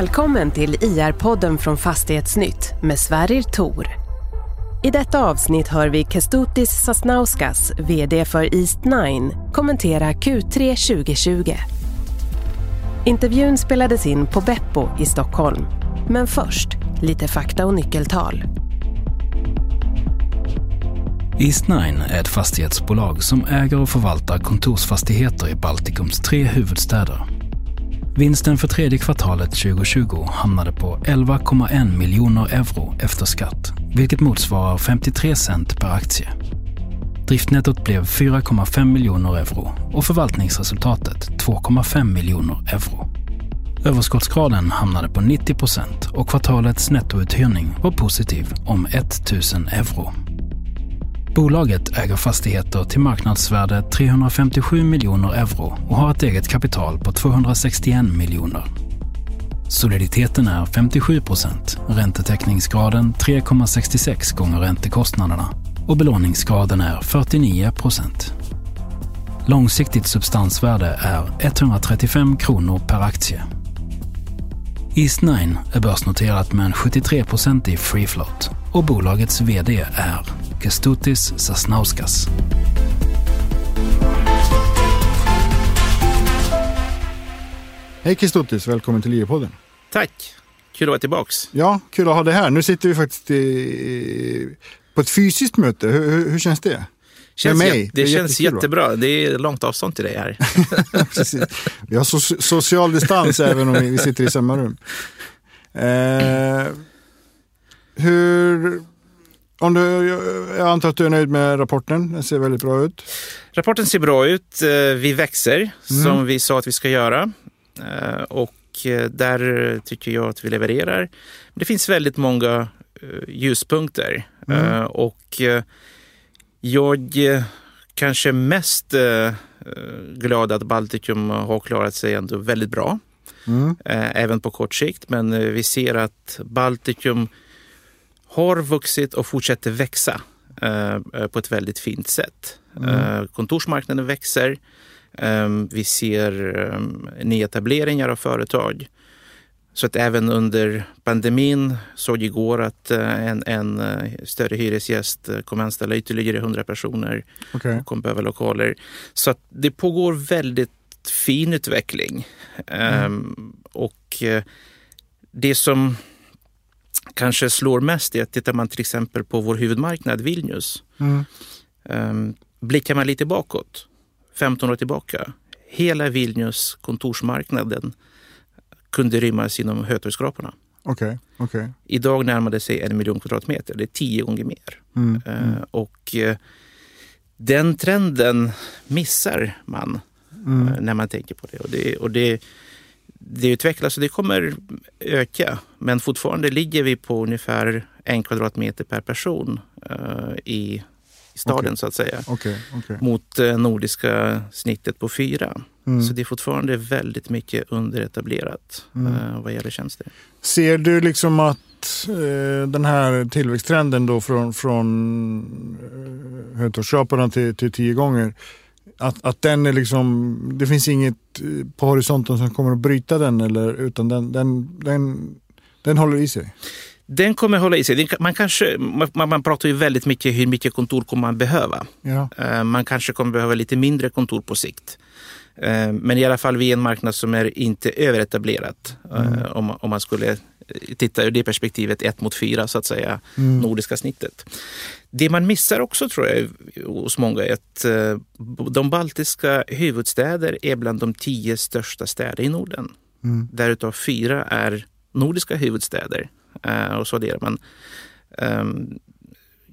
Välkommen till IR-podden från Fastighetsnytt med Sverrir Tor. I detta avsnitt hör vi Kestutis Sasnauskas, VD för East9, kommentera Q3 2020. Intervjun spelades in på Beppo i Stockholm. Men först, lite fakta och nyckeltal. East9 är ett fastighetsbolag som äger och förvaltar kontorsfastigheter i Baltikums tre huvudstäder. Vinsten för tredje kvartalet 2020 hamnade på 11,1 miljoner euro efter skatt, vilket motsvarar 53 cent per aktie. Driftnettot blev 4,5 miljoner euro och förvaltningsresultatet 2,5 miljoner euro. Överskottsgraden hamnade på 90 procent och kvartalets nettouthyrning var positiv om 1 000 euro. Bolaget äger fastigheter till marknadsvärde 357 miljoner euro och har ett eget kapital på 261 miljoner. Soliditeten är 57 procent, räntetäckningsgraden 3,66 gånger räntekostnaderna och belåningsgraden är 49 procent. Långsiktigt substansvärde är 135 kronor per aktie. Eastnine är börsnoterat med en 73% i free float och bolagets VD är Kestutis Sasnauskas. Hej Kestutis, välkommen till IE-podden. Tack, kul att vara tillbaks. Ja, kul att ha dig här. Nu sitter vi faktiskt i, på ett fysiskt möte. Hur, hur, hur känns det? Känns mig. det, är känns jättebra. Det är långt avstånd till dig här. Vi har so social distans även om vi sitter i samma rum. Eh, hur, om du, jag antar att du är nöjd med rapporten. Den ser väldigt bra ut. Rapporten ser bra ut. Eh, Vi växer Mm. som vi sa att vi ska göra. Eh, Och eh, där tycker jag att vi levererar. Det finns väldigt många ljuspunkter. Mm. Och jag kanske mest glad att Baltikum har klarat sig ändå väldigt bra. Mm. även på kort sikt. Men vi ser att Baltikum har vuxit och fortsätter växa eh, eh, på ett väldigt fint sätt. Eh, kontorsmarknaden växer. Eh, vi ser eh, nyetableringar av företag. Så att även under pandemin såg igår att eh, en, en eh, större hyresgäst kommer anställa ytterligare 100 personer Okej. och kommer behöva lokaler. Så att det pågår väldigt fin utveckling. Ehm, och eh, det som kanske slår mest är att tittar man till exempel på vår huvudmarknad Vilnius. Mm. Um, blickar man lite bakåt, 15 år tillbaka. Hela Vilnius kontorsmarknaden kunde rymmas inom Hötorgsskraporna. Okej. Okej. Idag närmar det sig en miljon kvadratmeter. Det är tio gånger mer. Mm. Eh, Och eh, den trenden missar man Mm. eh, när man tänker på det. Och det, och det, det utvecklas och det kommer öka. Men fortfarande ligger vi på ungefär en kvadratmeter per person eh, i, i staden Okej. så att säga. Okej. Okej. Mot eh, nordiska snittet på fyra. Mm. Så det är fortfarande väldigt mycket underetablerat Mm. eh, vad gäller tjänster. Ser du liksom att eh, den här tillväxttrenden då från, från eh, Hötorgsskraporna till, till tio gånger, att, att den är liksom, det finns inget eh, på horisonten som kommer att bryta den eller utan den, den, den, den håller i sig? Den kommer hålla i sig. Man, kanske, man, man pratar ju väldigt mycket hur mycket kontor kommer man behöva. Ja. Eh, Man kanske kommer behöva lite mindre kontor på sikt. Eh, Men i alla fall vi är en marknad som är inte överetablerat. eh, Om, man- om man skulle titta ur det perspektivet, ett mot fyra så att säga, nordiska snittet. Det man missar också tror jag hos många är att de baltiska huvudstäder är bland de tio största städer i Norden. Mm. Därutav fyra är nordiska huvudstäder. Eh, och så adderar man ehm,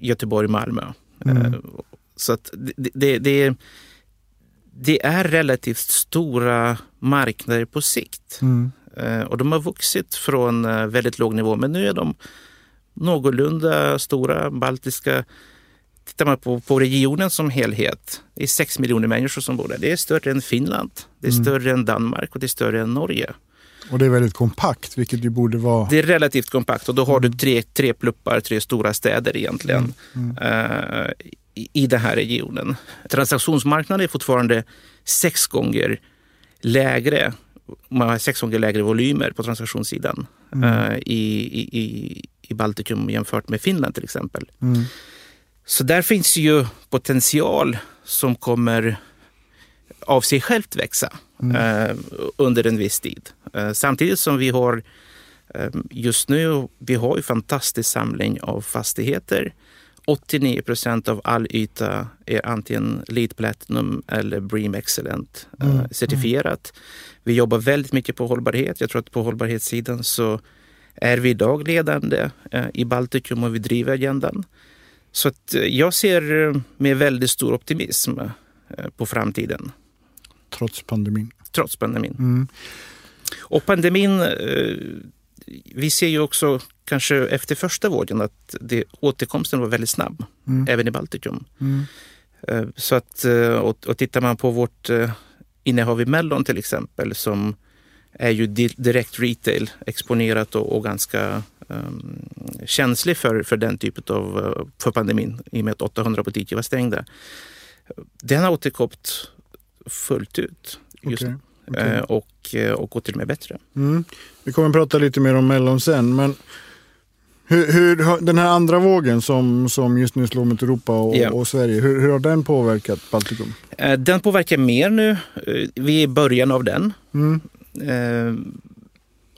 Göteborg, Malmö. Mm. Eh, så att det, det, det, är- det är relativt stora marknader på sikt. Mm. Eh, och de har vuxit från väldigt låg nivå, men nu är de någorlunda stora. Baltiska Tittar man på, på regionen som helhet, det är 6 miljoner människor som bor där. Det är större än Finland, det är större än Danmark och det är större än Norge. Och det är väldigt kompakt, vilket ju borde vara... Det är relativt kompakt och då har du tre, tre pluppar, tre stora städer egentligen eh, i, i den här regionen. Transaktionsmarknaden är fortfarande sex gånger lägre man har sex gånger lägre volymer på transaktionssidan Mm. i, i, i, i Baltikum jämfört med Finland till exempel. Mm. Så där finns ju potential som kommer av sig självt växa eh, under en viss tid. Eh, samtidigt som vi har eh, just nu, vi har ju fantastisk samling av fastigheter. 89 procent av all yta är antingen LEED Platinum eller Bream Excellent eh, Mm, certifierat. Vi jobbar väldigt mycket på hållbarhet. Jag tror att på hållbarhetssidan så är vi idag ledande i Baltikum och vi driver agendan. Så att jag ser med väldigt stor optimism på framtiden, Trots pandemin. trots pandemin. Mm. Och pandemin, eh, vi ser ju också kanske efter första vågen att det, återkomsten var väldigt snabb, Mm. även i Baltikum. Mm. Eh, Så att, eh, och, och tittar man på vårt eh, innehav i Mellon till exempel som är ju di- direkt retail exponerat och, och ganska um, känslig för, för den typen av för pandemin i och med att 800 butiker var stängda. Den har återkommit fullt ut just, Okej, okej. eh, och, eh, och går till och med bättre. Mm. Vi kommer att prata lite mer om Mellon sen. Men hur, hur, den här andra vågen som, som just nu slår mot Europa och, Ja. och Sverige, hur, hur har den påverkat Baltikum? Eh, Den påverkar mer nu. Vi är i början av den. Mm.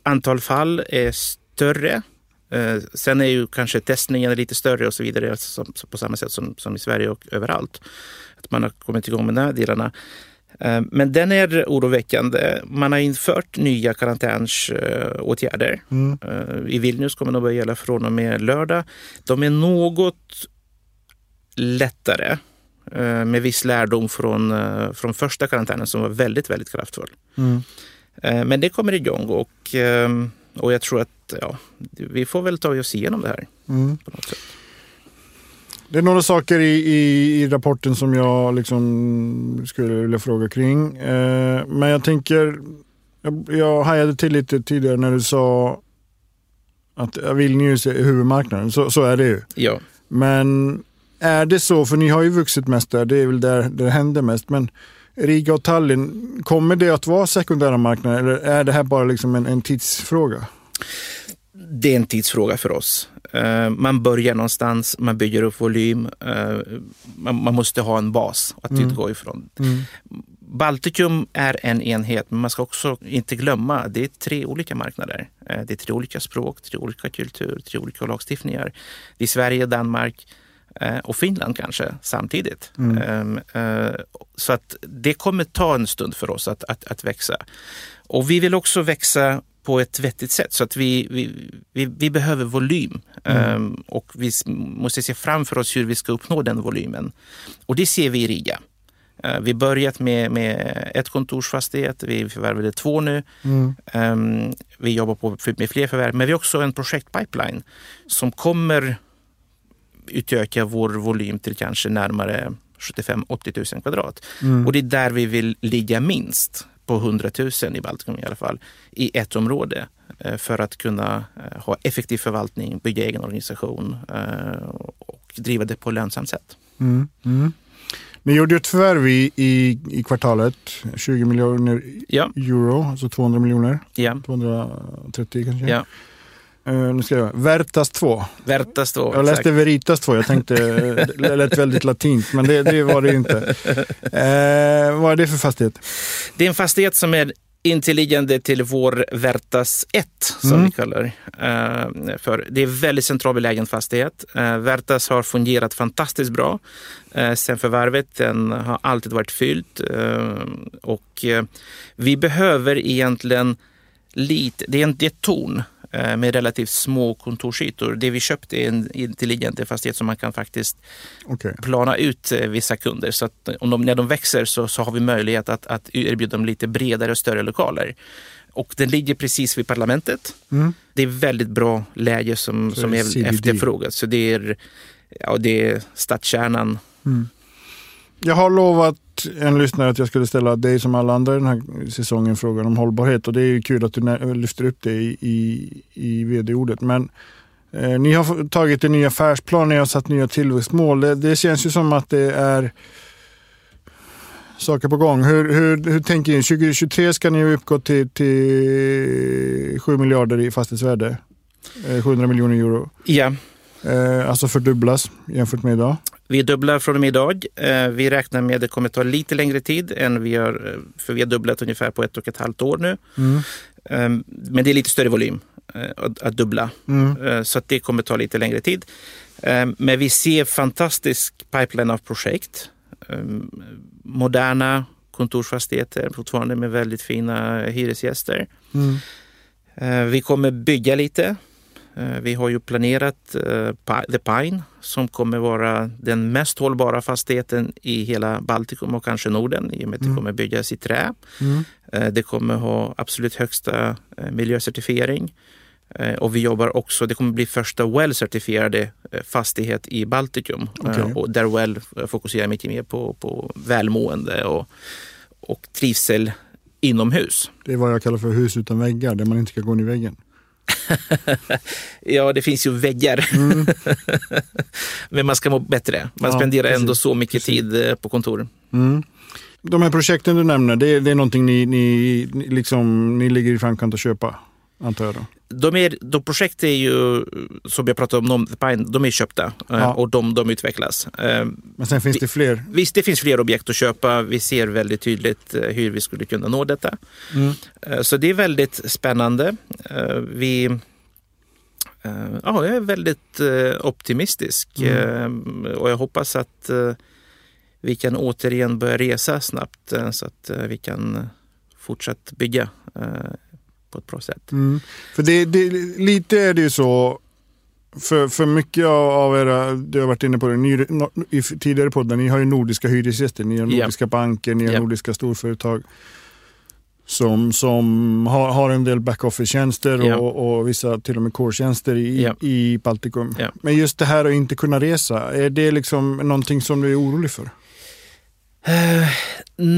Antal fall är större. Sen är ju kanske testningen lite större och så vidare alltså, på samma sätt som, som i Sverige och överallt. Att man har kommit igång med de här delarna. Eh, men den är oroväckande. Man har infört nya karantänsåtgärder. Mm. Eh, I Vilnius kommer de börja gälla från och med lördag. De är något lättare eh, med viss lärdom från, från första karantänen som var väldigt, väldigt kraftfull. Mm. Men det kommer igång och, och jag tror att ja, vi får väl ta oss igenom det här Mm. på något sätt. Det är några saker i, i, i rapporten som jag liksom skulle vilja fråga kring. Eh, men jag tänker, jag, jag hajade till lite tidigare när du sa att Vilnius är huvudmarknaden. Så, så är det ju. Ja. Men är det så, för ni har ju vuxit mest där, det är väl där det händer mest. Men Riga och Tallinn, kommer det att vara sekundära marknader eller är det här bara liksom en, en tidsfråga? Det är en tidsfråga för oss. Eh, Man börjar någonstans, man bygger upp volym. eh, Man måste ha en bas att Mm. utgå ifrån. Mm. Baltikum är en enhet, men man ska också inte glömma att det är tre olika marknader. Eh, Det är tre olika språk, tre olika kultur, tre olika lagstiftningar. Det är Sverige, Danmark och Finland kanske samtidigt. Mm. Ehm, eh, Så att det kommer ta en stund för oss att, att, att växa. Och vi vill också växa på ett vettigt sätt så att vi, vi, vi, vi behöver volym. Ehm, och vi måste se framför oss hur vi ska uppnå den volymen. Och det ser vi i Riga. Eh, Vi börjat med, med ett kontorsfastighet, vi förvärvade två nu. Mm. Ehm, Vi jobbar på med fler förvärv, men vi har också en projektpipeline som kommer utöka vår volym till kanske närmare 75-80 000 kvadrat. Mm. Och det är där vi vill ligga minst på 100 000 i Baltikum i alla fall, i ett område eh, för att kunna eh, ha effektiv förvaltning, bygga egen organisation eh, och driva det på ett lönsamt sätt. Mm. Mm. Ni gjorde ett förvärv i, i, i kvartalet, 20 miljoner Ja, euro, alltså 200 miljoner, ja, 230 kanske. ja. Eh, nu ska jag Vertas 2. Vertas då. Jag läste exakt. Veritas 2, jag tänkte eh, det lät väldigt latint, men det, det var det ju inte. Eh, vad är det för fastighet? Det är en fastighet som är intilliggande till vår Vertas 1, som Mm. vi kallar eh, för. Det är väldigt centralt belägen fastighet. Eh, Vertas har fungerat fantastiskt bra eh, sen förvärvet. Den har alltid varit fylld. Och vi behöver egentligen lite, det är en det är ett torn med relativt små kontorsytor. Det vi köpte är en intelligent fastighet som man kan faktiskt Okej. plana ut eh, vissa kunder. Så att om de, när de växer så, så har vi möjlighet att, att erbjuda dem lite bredare och större lokaler. Och den ligger precis vid parlamentet. Mm. Det är väldigt bra läge som, Så som är efterfrågat. Så det är, ja, det är stadskärnan. Jag har lovat en lyssnare att jag skulle ställa dig som alla andra den här säsongen frågan om hållbarhet och det är kul att du lyfter upp det i, i, i vd-ordet. Men eh, ni har tagit en ny affärsplan, ni har satt nya tillväxtmål. Det, det känns ju som att det är saker på gång. Hur, hur, hur tänker ni? 2023 ska ni uppgå till, till 7 miljarder i fastighetsvärde. Eh, 700 miljoner euro. Ja, Eh, alltså fördubblas jämfört med idag. Vi dubblar från och med idag. Eh, Vi räknar med att det kommer ta lite längre tid än vi har, eh, för vi har dubblat ungefär på ett och ett halvt år nu. Mm. Eh, Men det är lite större volym eh, att, att dubbla. Mm. Så att det kommer ta lite längre tid. Eh, Men vi ser fantastisk pipeline av projekt. Eh, Moderna kontorsfastigheter fortfarande med väldigt fina hyresgäster. Mm. Vi kommer bygga lite. Eh, Vi har ju planerat eh, The Pine som kommer vara den mest hållbara fastigheten i hela Baltikum och kanske Norden i och med att det kommer byggas i trä. Mm. Eh, Det kommer ha absolut högsta miljöcertifiering. Och vi jobbar också, det kommer bli första Well-certifierade fastighet i Baltikum. Okej. Och där Well fokuserar mycket mer på, på välmående och, och trivsel inomhus. Det är vad jag kallar för hus utan väggar, där man inte ska gå in i väggen. Ja, det finns ju väggar. Men man ska må bättre. Man Ja, spenderar precis. ändå så mycket tid eh, på kontor. Mm. De här projekten du nämner, det, är- det är någonting ni, ni, ni, liksom, ni ligger i framkant att köpa, antar jag då? De, är, de projekt är ju, som jag pratade om, de är köpta eh, Ja. och de, de utvecklas. Eh, Men sen finns det fler. Visst, det finns fler objekt att köpa. Vi ser väldigt tydligt eh, hur vi skulle kunna nå detta. Mm. Så det är väldigt spännande. Vi, ja, jag är väldigt optimistisk Eh, och jag hoppas att vi kan återigen börja resa snabbt så att vi kan fortsatt bygga på ett bra sätt. Mm. För det, det, lite är det ju så, för, för mycket av era, du har varit inne på det ni, i tidigare poddar, ni har ju nordiska hyresgäster, ni har nordiska banker, ni har Ja. nordiska storföretag som, som har, har en del backoffice-tjänster Ja. och, och vissa till och med core-tjänster i, Ja. i Baltikum. Ja. Men just det här att inte kunna resa, är det liksom någonting som du är orolig för? Eh,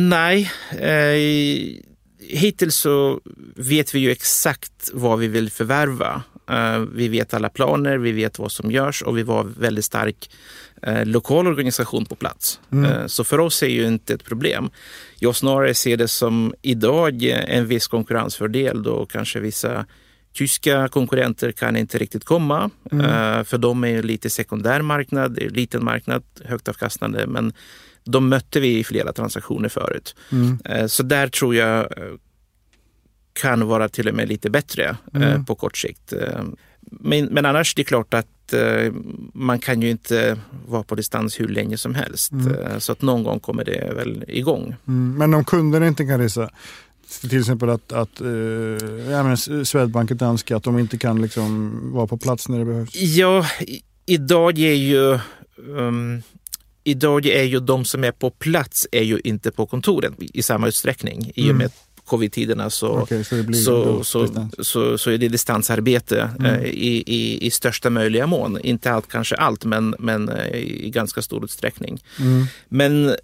nej, eh, hittills så vet vi ju exakt vad vi vill förvärva. Eh, vi vet alla planer, vi vet vad som görs och vi var väldigt stark eh, lokal organisation på plats. Eh, så för oss är ju inte ett problem. Jag snarare ser det som idag en viss konkurrensfördel då kanske vissa Tyska konkurrenter kan inte riktigt komma, eh, för de är ju lite sekundär marknad, liten marknad, högt avkastande, men de mötte vi i flera transaktioner förut. Eh, Så där tror jag eh, kan vara till och med lite bättre eh, på kort sikt. Men, men annars det är klart att man kan ju inte vara på distans hur länge som helst. Eh, Så att någon gång kommer det väl igång. Mm. Men om kunderna inte kan resa, till exempel att, att eh, ja, men Swedbank och Danska, att de inte kan liksom vara på plats när det behövs. Ja, idag är ju um, Idag är ju de som är på plats är ju inte på kontoren i samma utsträckning. I och med covid-tiderna så, Okej, så så, så, så, så är det distansarbete eh, i, i, i största möjliga mån. Inte allt, kanske allt, men, men eh, i ganska stor utsträckning. Mm. Men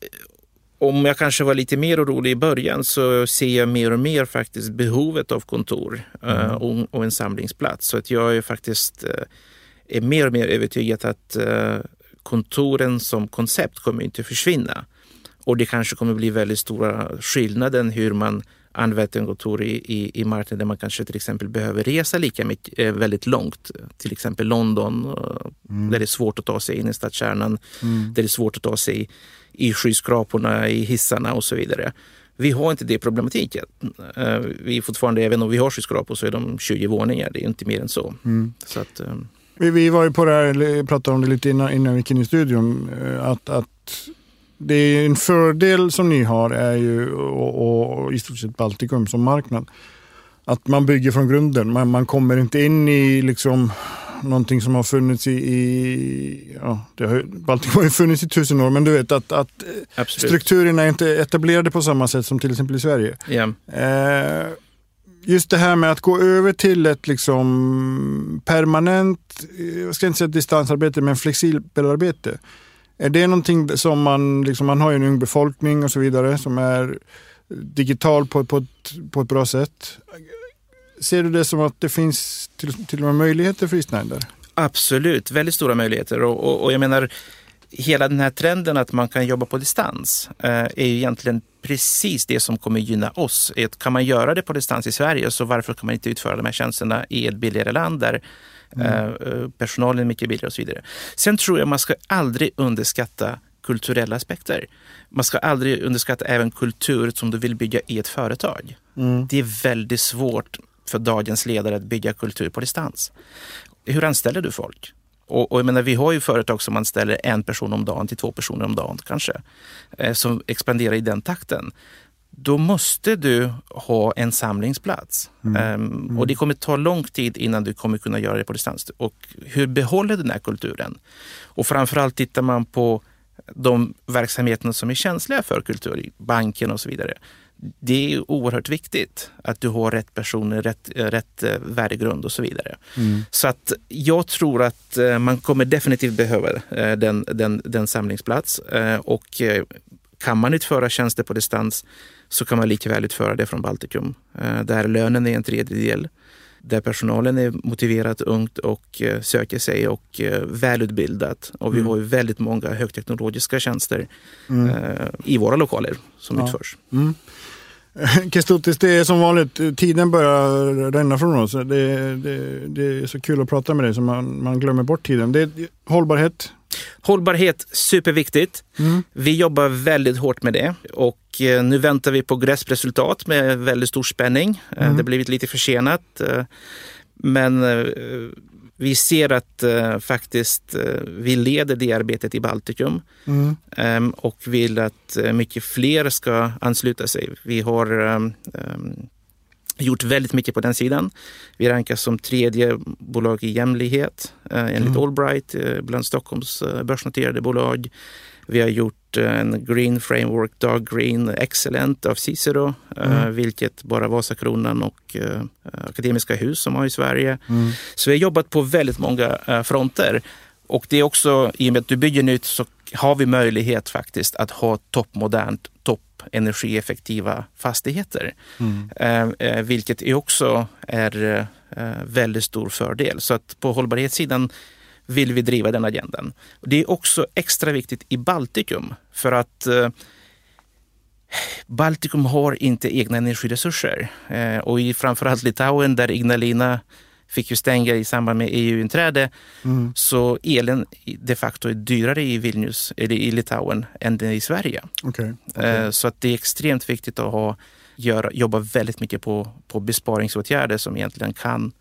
om jag kanske var lite mer orolig i början så ser jag mer och mer faktiskt behovet av kontor eh, och, och en samlingsplats. Så att jag är faktiskt eh, är mer och mer övertygad att eh, kontoren som koncept kommer inte försvinna. Och det kanske kommer bli väldigt stora skillnaden hur man använder en kontor i, i, i marknader där man kanske till exempel behöver resa lika mycket, eh, väldigt långt. Till exempel London, eh, där det är svårt att ta sig in i stadskärnan, där det är svårt att ta sig i skyskraporna, i hissarna och så vidare. Vi har inte det problematiken. Eh, Vi är fortfarande, även om vi har skyskrapor så är de 20 våningar, det är inte mer än så. så att, Vi, vi var ju på det här, pratade om det lite innan, innan vi gick in i studion, eh, att, att det är en fördel som ni har är ju, och, och i stort sett Baltikum som marknad, att man bygger från grunden. Man, man kommer inte in i liksom någonting som har funnits i, i ja, det har, Baltikum har ju funnits i tusen år, men du vet att, att absolut. strukturerna är inte etablerade på samma sätt som till exempel i Sverige. Ja. Eh, just det här med att gå över till ett liksom permanent, eh, jag ska inte säga distansarbete, men flexibelarbete. Är det någonting som man, liksom, man har ju en ung befolkning och så vidare som är digital på, på, ett, på ett bra sätt. Ser du det som att det finns till, till och med möjligheter för Eastnine där? Absolut, väldigt stora möjligheter. Och, och, och jag menar, hela den här trenden att man kan jobba på distans eh, är ju egentligen precis det som kommer gynna oss. Kan man göra det på distans i Sverige så varför kan man inte utföra de här tjänsterna i ett billigare land där mm. personalen är mycket billigare och så vidare. Sen tror jag man ska aldrig underskatta kulturella aspekter. Man ska aldrig underskatta även kultur som du vill bygga i ett företag. Mm. Det är väldigt svårt för dagens ledare att bygga kultur på distans. Hur anställer du folk? Och, och jag menar, vi har ju företag som anställer en person om dagen till två personer om dagen kanske, eh, som expanderar i den takten. Då måste du ha en samlingsplats. Mm. Um, mm. Och det kommer ta lång tid innan du kommer kunna göra det på distans. Och hur behåller du den här kulturen? Och framförallt tittar man på de verksamheterna som är känsliga för kultur, banken och så vidare. Det är oerhört viktigt att du har rätt personer, rätt, rätt eh, värdegrund och så vidare. Mm. Så att jag tror att eh, man kommer definitivt behöva eh, den, den, den samlingsplats. Och kan man utföra tjänster på distans så kan man lika väl utföra det från Baltikum. Där lönen är en tredjedel där personalen är motiverat, ungt och eh, söker sig och eh, välutbildat. Och vi mm. har ju väldigt många högteknologiska tjänster mm. Eh, i våra lokaler som ja. utförs. Mm. Kestutis, det är som vanligt, tiden börjar ränna från oss. Det, det, det, är så kul att prata med dig så man, man glömmer bort tiden. Det är hållbarhet. Hållbarhet, superviktigt. Mm. Vi jobbar väldigt hårt med det och nu väntar vi på GRESP-resultat med väldigt stor spänning. Mm. Det har blivit lite försenat. Men vi ser att uh, faktiskt uh, vi leder det arbetet i Baltikum mm. um, och vill att uh, mycket fler ska ansluta sig. Vi har um, gjort väldigt mycket på den sidan. Vi rankas som tredje bolag i jämlikhet enligt mm. Allbright bland Stockholms börsnoterade bolag. Vi har gjort en Green Framework, Dark Green Excellent av Cicero, mm. uh, vilket bara Vasakronan och uh, Akademiska Hus som har i Sverige. Mm. Så vi har jobbat på väldigt många fronter. Och det är också, i och med att du bygger nytt så har vi möjlighet faktiskt att ha toppmodernt, toppenergieffektiva fastigheter. Mm. vilket är också är väldigt stor fördel. Så att på hållbarhetssidan vill vi driva den agendan. Det är också extra viktigt i Baltikum för att eh, Baltikum har inte egna energiresurser. Eh, och i framförallt Litauen där Ignalina fick ju stänga i samband med EU-inträde. Mm. Så elen de facto är dyrare i Vilnius, eller i Litauen, än i Sverige. Okay, okay. Eh, så att det är extremt viktigt att ha, göra, jobba väldigt mycket på, på besparingsåtgärder som egentligen kan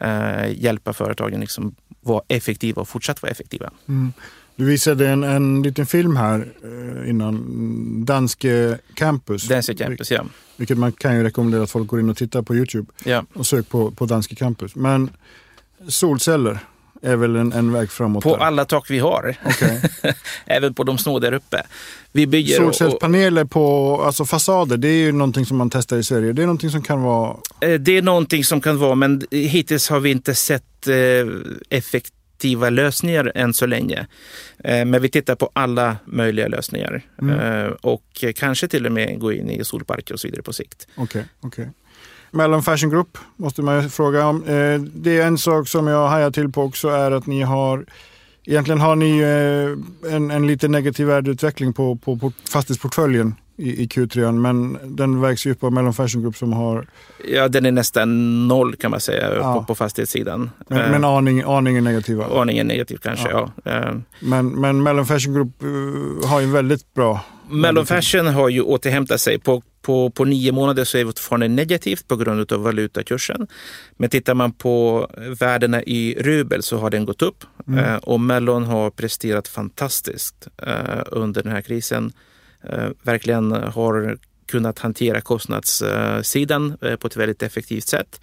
eh, hjälpa företagen liksom vara effektiva och fortsatt vara effektiva. Mm. Du visade en, en liten film här eh, innan, Danske Campus. Danske Campus, ja. Vilket man kan ju rekommendera att folk går in och tittar på Youtube ja. och sök på, på Danske Campus. Men solceller är väl en, en väg framåt? På där. alla tak vi har. Okay. Även på de små där uppe. Vi bygger Solcellspaneler på alltså fasader, det är ju någonting som man testar i Sverige. Det är någonting som kan vara... Eh, det är någonting som kan vara, men hittills har vi inte sett eh, effektiva lösningar än så länge. Eh, men vi tittar på alla möjliga lösningar. Mm. Och kanske till och med gå in i solparker och så vidare på sikt. Okay. Okay. Mellon Fashion Group måste man ju fråga om. Eh, det är en sak som jag hajar till på också är att ni har Egentligen har ni eh, en, en lite negativ värdeutveckling på, på, på fastighetsportföljen i, i Q3 men den vägs ju upp av Mellon Fashion Group som har... Ja, den är nästan noll kan man säga ja. på, på fastighetssidan. Men, uh, men aning, aningen negativa? Aningen negativ kanske, ja. ja. Uh, men, men Mellon Fashion Group uh, har ju väldigt bra... Mellon Fashion har ju återhämtat sig. På på, på nio månader så är det fortfarande negativt på grund av valutakursen. Men tittar man på värdena i rubel så har den gått upp mm. eh, och Mellon har presterat fantastiskt eh, under den här krisen. Eh, verkligen har kunnat hantera kostnadssidan eh, på ett väldigt effektivt sätt.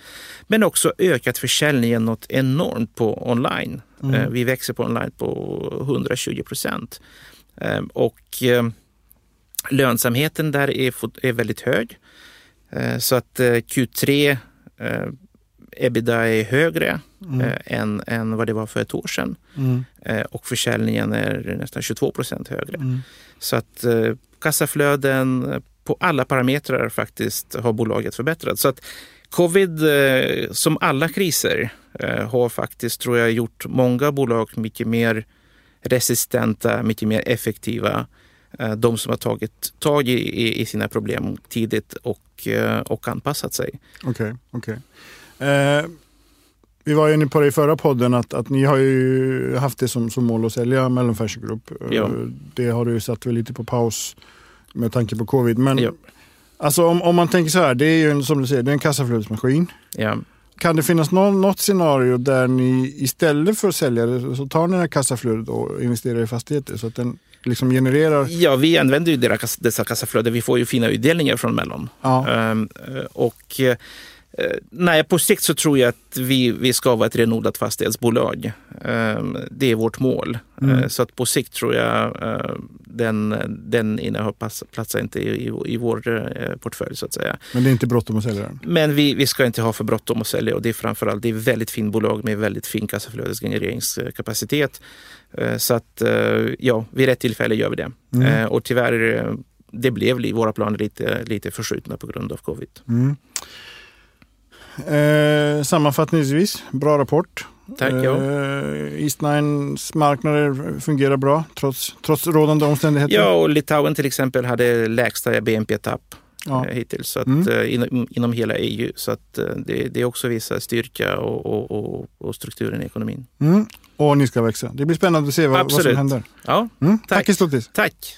Men också ökat försäljningen något enormt på online. Mm. Eh, vi växer på online på 120 procent. Och Lönsamheten där är, väldigt hög. Så att eh, Q3 eh, ebitda är högre mm. än, än vad det var för ett år sedan. Mm. Och försäljningen är nästan 22 procent högre. Mm. Så att kassaflöden på alla parametrar faktiskt har bolaget förbättrat. Så att covid, som alla kriser, har faktiskt tror jag gjort många bolag mycket mer resistenta, mycket mer effektiva. Eh, de som har tagit tag i, i sina problem tidigt och, eh, och anpassat sig. Okej, okay, okej. Okay. Eh, vi var inne på det i förra podden att, att ni har ju haft det som, som mål att sälja Mellon Fashion Group. Ja. Eh, det har du satt väl lite på paus med tanke på covid. Men ja. alltså om, om man tänker så här, det är ju en, som du säger, det är en kassaflödesmaskin. Ja. Kan det finnas någon, något scenario där ni istället för att sälja det så tar ni det här kassaflödet och investerar i fastigheter så att den liksom genererar? Ja, vi använder ju dessa kassaflöden. Vi får ju fina utdelningar från Mellon. Ja. Um, och Eh, nej, på sikt så tror jag att vi, vi ska vara ett renodlat fastighetsbolag. Ehm, det är vårt mål. Mm. Eh, så att på sikt tror jag eh, den, den innehar platsar inte i, i vår portfölj så att säga. Men det är inte bråttom att sälja den? Men vi, vi ska inte ha för bråttom att sälja och det är framförallt det är väldigt fint bolag med väldigt fin kassaflödesgenereringskapacitet. Så att ja, vid rätt tillfälle gör vi det. Mm. Och tyvärr, det blev våra planer lite, lite förskjutna på grund av covid. Mm. Eh, sammanfattningsvis, bra rapport. Tack. Ja. Eh, East Nines marknader fungerar bra trots, trots rådande omständigheter. Ja, och Litauen till exempel hade lägsta BNP-tapp ja. eh, hittills så att, mm. eh, inom, inom hela EU. Så att, det, det också visar styrka och, och, och, och strukturen i ekonomin. Mm. Och ni ska växa. Det blir spännande att se vad, vad som händer. Ja, mm. Tack, tack Istotis. Tack.